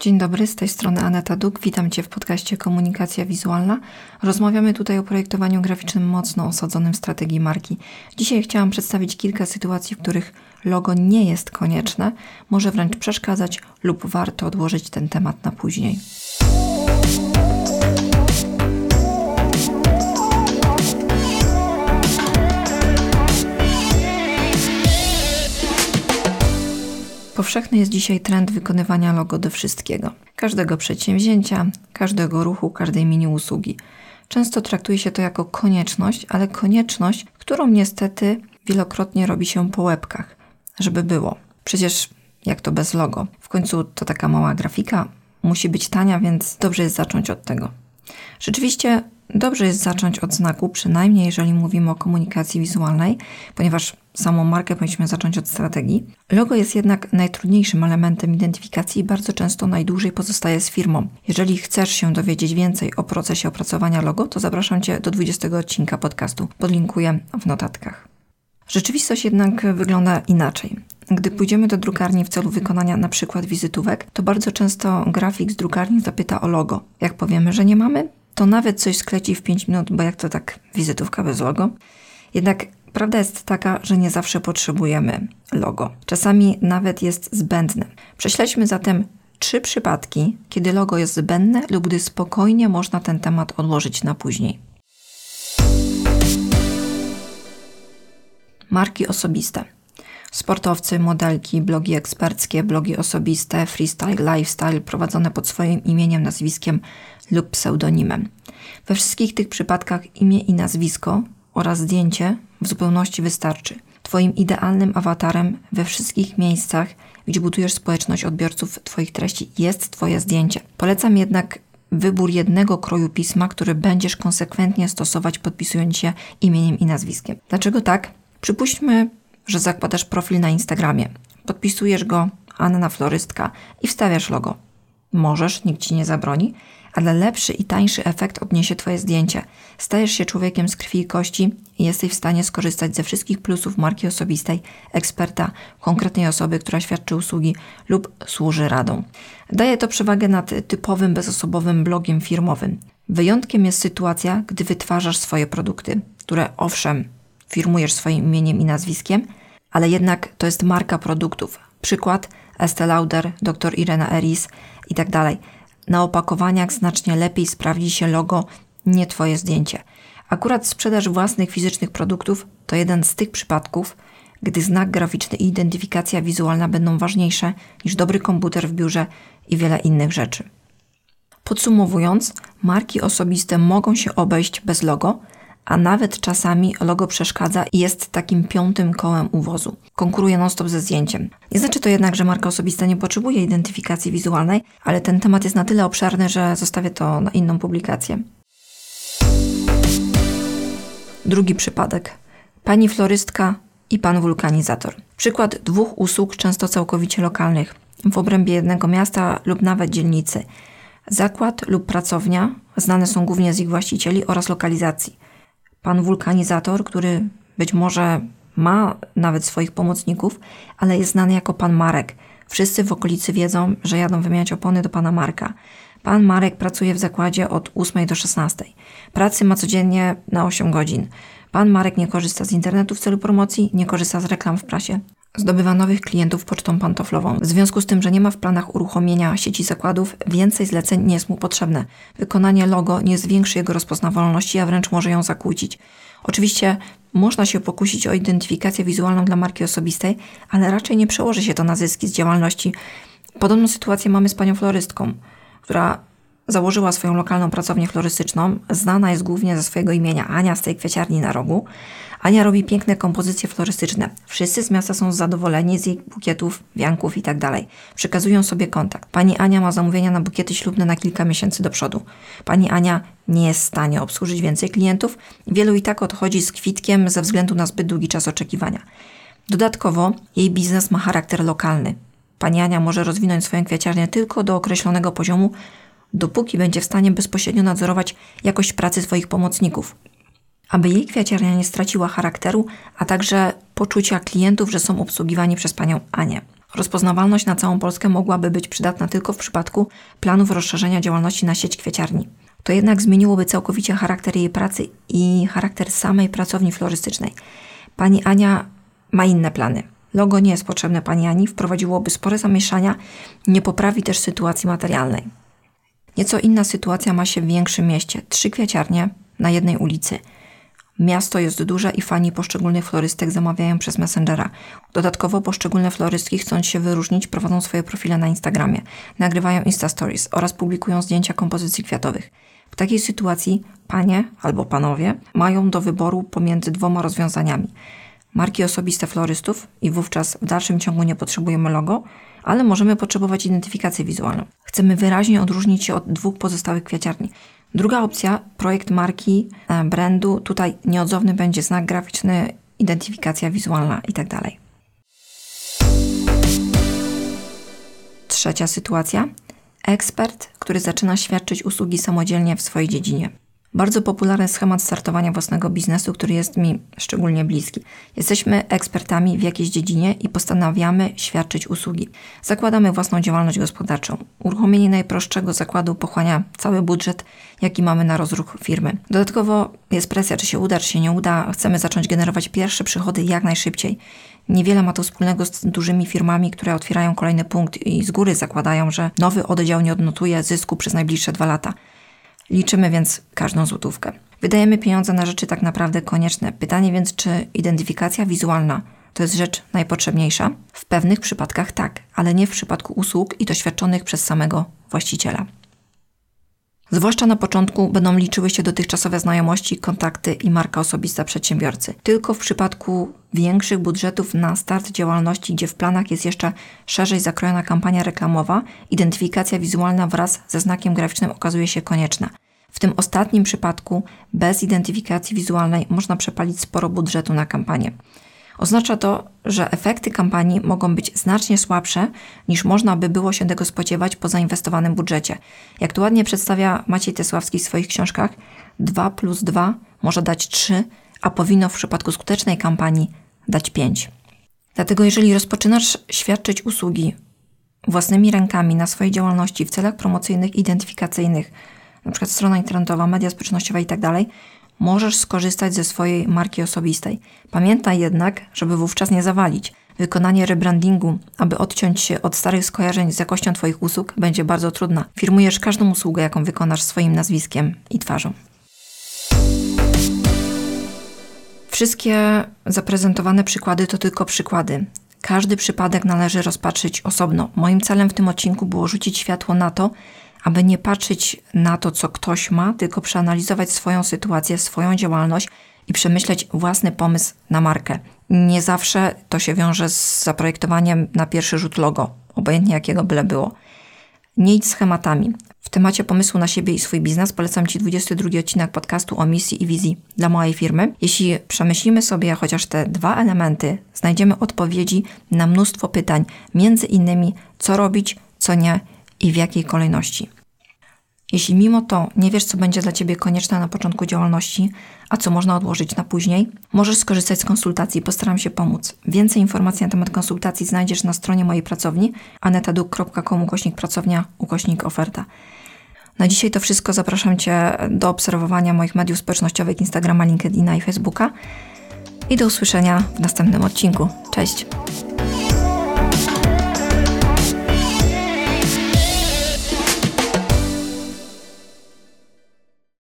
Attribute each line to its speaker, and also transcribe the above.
Speaker 1: Dzień dobry, z tej strony Aneta Duk. Witam Cię w podcaście Komunikacja Wizualna. Rozmawiamy tutaj o projektowaniu graficznym mocno osadzonym w strategii marki. Dzisiaj chciałam przedstawić kilka sytuacji, w których logo nie jest konieczne, może wręcz przeszkadzać lub warto odłożyć ten temat na później. Powszechny jest dzisiaj trend wykonywania logo do wszystkiego. Każdego przedsięwzięcia, każdego ruchu, każdej mini usługi. Często traktuje się to jako konieczność, ale konieczność, którą niestety wielokrotnie robi się po łebkach, żeby było. Przecież jak to bez logo? W końcu to taka mała grafika, musi być tania, więc dobrze jest zacząć od tego. Rzeczywiście dobrze jest zacząć od znaku, przynajmniej jeżeli mówimy o komunikacji wizualnej, ponieważ samą markę powinniśmy zacząć od strategii. Logo jest jednak najtrudniejszym elementem identyfikacji i bardzo często najdłużej pozostaje z firmą. Jeżeli chcesz się dowiedzieć więcej o procesie opracowania logo, to zapraszam Cię do 20 odcinka podcastu. Podlinkuję w notatkach. Rzeczywistość jednak wygląda inaczej. Gdy pójdziemy do drukarni w celu wykonania na przykład wizytówek, to bardzo często grafik z drukarni zapyta o logo. Jak powiemy, że nie mamy, to nawet coś skleci w 5 minut, bo jak to tak wizytówka bez logo. Jednak prawda jest taka, że nie zawsze potrzebujemy logo. Czasami nawet jest zbędne. Prześledźmy zatem trzy przypadki, kiedy logo jest zbędne lub gdy spokojnie można ten temat odłożyć na później. Marki osobiste. Sportowcy, modelki, blogi eksperckie, blogi osobiste, freestyle, lifestyle prowadzone pod swoim imieniem, nazwiskiem lub pseudonimem. We wszystkich tych przypadkach imię i nazwisko oraz zdjęcie w zupełności wystarczy. Twoim idealnym awatarem we wszystkich miejscach, gdzie budujesz społeczność odbiorców Twoich treści, jest Twoje zdjęcie. Polecam jednak wybór jednego kroju pisma, który będziesz konsekwentnie stosować, podpisując się imieniem i nazwiskiem. Dlaczego tak? Przypuśćmy, że zakładasz profil na Instagramie. Podpisujesz go Anna Florystka i wstawiasz logo. Możesz, nikt ci nie zabroni, ale lepszy i tańszy efekt odniesie Twoje zdjęcie. Stajesz się człowiekiem z krwi i kości i jesteś w stanie skorzystać ze wszystkich plusów marki osobistej, eksperta, konkretnej osoby, która świadczy usługi lub służy radą. Daje to przewagę nad typowym, bezosobowym blogiem firmowym. Wyjątkiem jest sytuacja, gdy wytwarzasz swoje produkty, które owszem, firmujesz swoim imieniem i nazwiskiem, ale jednak to jest marka produktów. Przykład Estée Lauder, dr Irena Eris i tak dalej. Na opakowaniach znacznie lepiej sprawdzi się logo, nie Twoje zdjęcie. Akurat sprzedaż własnych fizycznych produktów to jeden z tych przypadków, gdy znak graficzny i identyfikacja wizualna będą ważniejsze niż dobry komputer w biurze i wiele innych rzeczy. Podsumowując, marki osobiste mogą się obejść bez logo, a nawet czasami logo przeszkadza i jest takim piątym kołem uwozu. Konkuruje non-stop ze zdjęciem. Nie znaczy to jednak, że marka osobista nie potrzebuje identyfikacji wizualnej, ale ten temat jest na tyle obszerny, że zostawię to na inną publikację. Drugi przypadek. Pani florystka i pan wulkanizator. Przykład dwóch usług, często całkowicie lokalnych, w obrębie jednego miasta lub nawet dzielnicy. Zakład lub pracownia znane są głównie z ich właścicieli oraz lokalizacji pan wulkanizator, który być może ma nawet swoich pomocników, ale jest znany jako pan Marek. Wszyscy w okolicy wiedzą, że jadą wymieniać opony do pana Marka. Pan Marek pracuje w zakładzie od 8 do 16. Pracy ma codziennie na 8 godzin. Pan Marek nie korzysta z internetu w celu promocji, nie korzysta z reklam w prasie. Zdobywa nowych klientów pocztą pantoflową. W związku z tym, że nie ma w planach uruchomienia sieci zakładów, więcej zleceń nie jest mu potrzebne. Wykonanie logo nie zwiększy jego rozpoznawalności, a wręcz może ją zakłócić. Oczywiście można się pokusić o identyfikację wizualną dla marki osobistej, ale raczej nie przełoży się to na zyski z działalności. Podobną sytuację mamy z panią florystką, która założyła swoją lokalną pracownię florystyczną. Znana jest głównie ze swojego imienia Ania z tej kwieciarni na rogu. Ania robi piękne kompozycje florystyczne. Wszyscy z miasta są zadowoleni z jej bukietów, wianków itd. Tak Przekazują sobie kontakt. Pani Ania ma zamówienia na bukiety ślubne na kilka miesięcy do przodu. Pani Ania nie jest w stanie obsłużyć więcej klientów. Wielu i tak odchodzi z kwitkiem ze względu na zbyt długi czas oczekiwania. Dodatkowo jej biznes ma charakter lokalny. Pani Ania może rozwinąć swoją kwieciarnię tylko do określonego poziomu, dopóki będzie w stanie bezpośrednio nadzorować jakość pracy swoich pomocników aby jej kwiaciarnia nie straciła charakteru, a także poczucia klientów, że są obsługiwani przez panią Anię. Rozpoznawalność na całą Polskę mogłaby być przydatna tylko w przypadku planów rozszerzenia działalności na sieć kwieciarni. To jednak zmieniłoby całkowicie charakter jej pracy i charakter samej pracowni florystycznej. Pani Ania ma inne plany. Logo nie jest potrzebne pani Ani, wprowadziłoby spore zamieszania, nie poprawi też sytuacji materialnej. Nieco inna sytuacja ma się w większym mieście. Trzy kwiaciarnie na jednej ulicy. Miasto jest duże i fani poszczególnych florystek zamawiają przez Messengera. Dodatkowo poszczególne florystki, chcąc się wyróżnić, prowadzą swoje profile na Instagramie, nagrywają Insta Stories oraz publikują zdjęcia kompozycji kwiatowych. W takiej sytuacji panie albo panowie mają do wyboru pomiędzy dwoma rozwiązaniami – marki osobiste florystów i wówczas w dalszym ciągu nie potrzebujemy logo, ale możemy potrzebować identyfikację wizualną. Chcemy wyraźnie odróżnić się od dwóch pozostałych kwiaciarni. Druga opcja, projekt marki, e, brandu, tutaj nieodzowny będzie znak graficzny, identyfikacja wizualna itd. Tak Trzecia sytuacja. Ekspert, który zaczyna świadczyć usługi samodzielnie w swojej dziedzinie. Bardzo popularny schemat startowania własnego biznesu, który jest mi szczególnie bliski. Jesteśmy ekspertami w jakiejś dziedzinie i postanawiamy świadczyć usługi. Zakładamy własną działalność gospodarczą. Uruchomienie najprostszego zakładu pochłania cały budżet, jaki mamy na rozruch firmy. Dodatkowo jest presja, czy się uda, czy się nie uda. Chcemy zacząć generować pierwsze przychody jak najszybciej. Niewiele ma to wspólnego z dużymi firmami, które otwierają kolejny punkt i z góry zakładają, że nowy oddział nie odnotuje zysku przez najbliższe dwa lata. Liczymy więc każdą złotówkę. Wydajemy pieniądze na rzeczy tak naprawdę konieczne. Pytanie więc, czy identyfikacja wizualna to jest rzecz najpotrzebniejsza? W pewnych przypadkach tak, ale nie w przypadku usług i doświadczonych przez samego właściciela. Zwłaszcza na początku będą liczyły się dotychczasowe znajomości, kontakty i marka osobista przedsiębiorcy. Tylko w przypadku większych budżetów na start działalności, gdzie w planach jest jeszcze szerzej zakrojona kampania reklamowa, identyfikacja wizualna wraz ze znakiem graficznym okazuje się konieczna. W tym ostatnim przypadku bez identyfikacji wizualnej można przepalić sporo budżetu na kampanię. Oznacza to, że efekty kampanii mogą być znacznie słabsze niż można by było się tego spodziewać po zainwestowanym budżecie. Jak tu ładnie przedstawia Maciej Tesławski w swoich książkach, 2 plus 2 może dać 3, a powinno w przypadku skutecznej kampanii dać 5. Dlatego jeżeli rozpoczynasz świadczyć usługi własnymi rękami na swojej działalności w celach promocyjnych, identyfikacyjnych, np. strona internetowa, media społecznościowe itd., tak możesz skorzystać ze swojej marki osobistej. Pamiętaj jednak, żeby wówczas nie zawalić. Wykonanie rebrandingu, aby odciąć się od starych skojarzeń z jakością Twoich usług, będzie bardzo trudna. Firmujesz każdą usługę, jaką wykonasz swoim nazwiskiem i twarzą. Wszystkie zaprezentowane przykłady to tylko przykłady. Każdy przypadek należy rozpatrzyć osobno. Moim celem w tym odcinku było rzucić światło na to, aby nie patrzeć na to, co ktoś ma, tylko przeanalizować swoją sytuację, swoją działalność i przemyśleć własny pomysł na markę. Nie zawsze to się wiąże z zaprojektowaniem na pierwszy rzut logo, obojętnie jakiego byle było. Nie idź schematami. W temacie pomysłu na siebie i swój biznes polecam Ci 22 odcinek podcastu o misji i wizji dla mojej firmy. Jeśli przemyślimy sobie chociaż te dwa elementy, znajdziemy odpowiedzi na mnóstwo pytań, między innymi co robić, co nie i w jakiej kolejności. Jeśli mimo to nie wiesz, co będzie dla Ciebie konieczne na początku działalności, a co można odłożyć na później, możesz skorzystać z konsultacji, postaram się pomóc. Więcej informacji na temat konsultacji znajdziesz na stronie mojej pracowni anetaduk.com ukośnik pracownia ukośnik oferta. Na dzisiaj to wszystko. Zapraszam Cię do obserwowania moich mediów społecznościowych Instagrama, LinkedIna i Facebooka i do usłyszenia w następnym odcinku. Cześć!